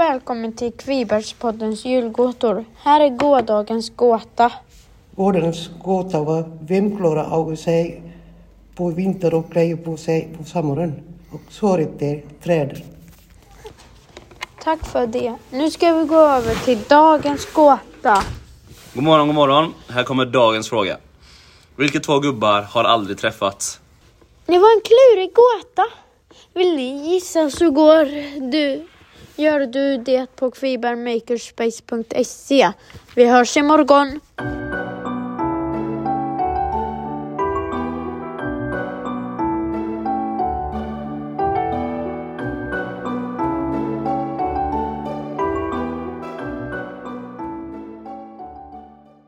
och välkommen till Kvibergspoddens julgåtor. Här är gårdagens gåta. Gårdagens gåta var vem klarar av sig på vinter och grejer på sig på sommaren? Och svaret är träd. Tack för det. Nu ska vi gå över till dagens gåta. God morgon, god morgon. Här kommer dagens fråga. Vilka två gubbar har aldrig träffats? Det var en klurig gåta. Vill ni gissa så går du, gör du det på kvibermakerspace.se. Vi hörs imorgon.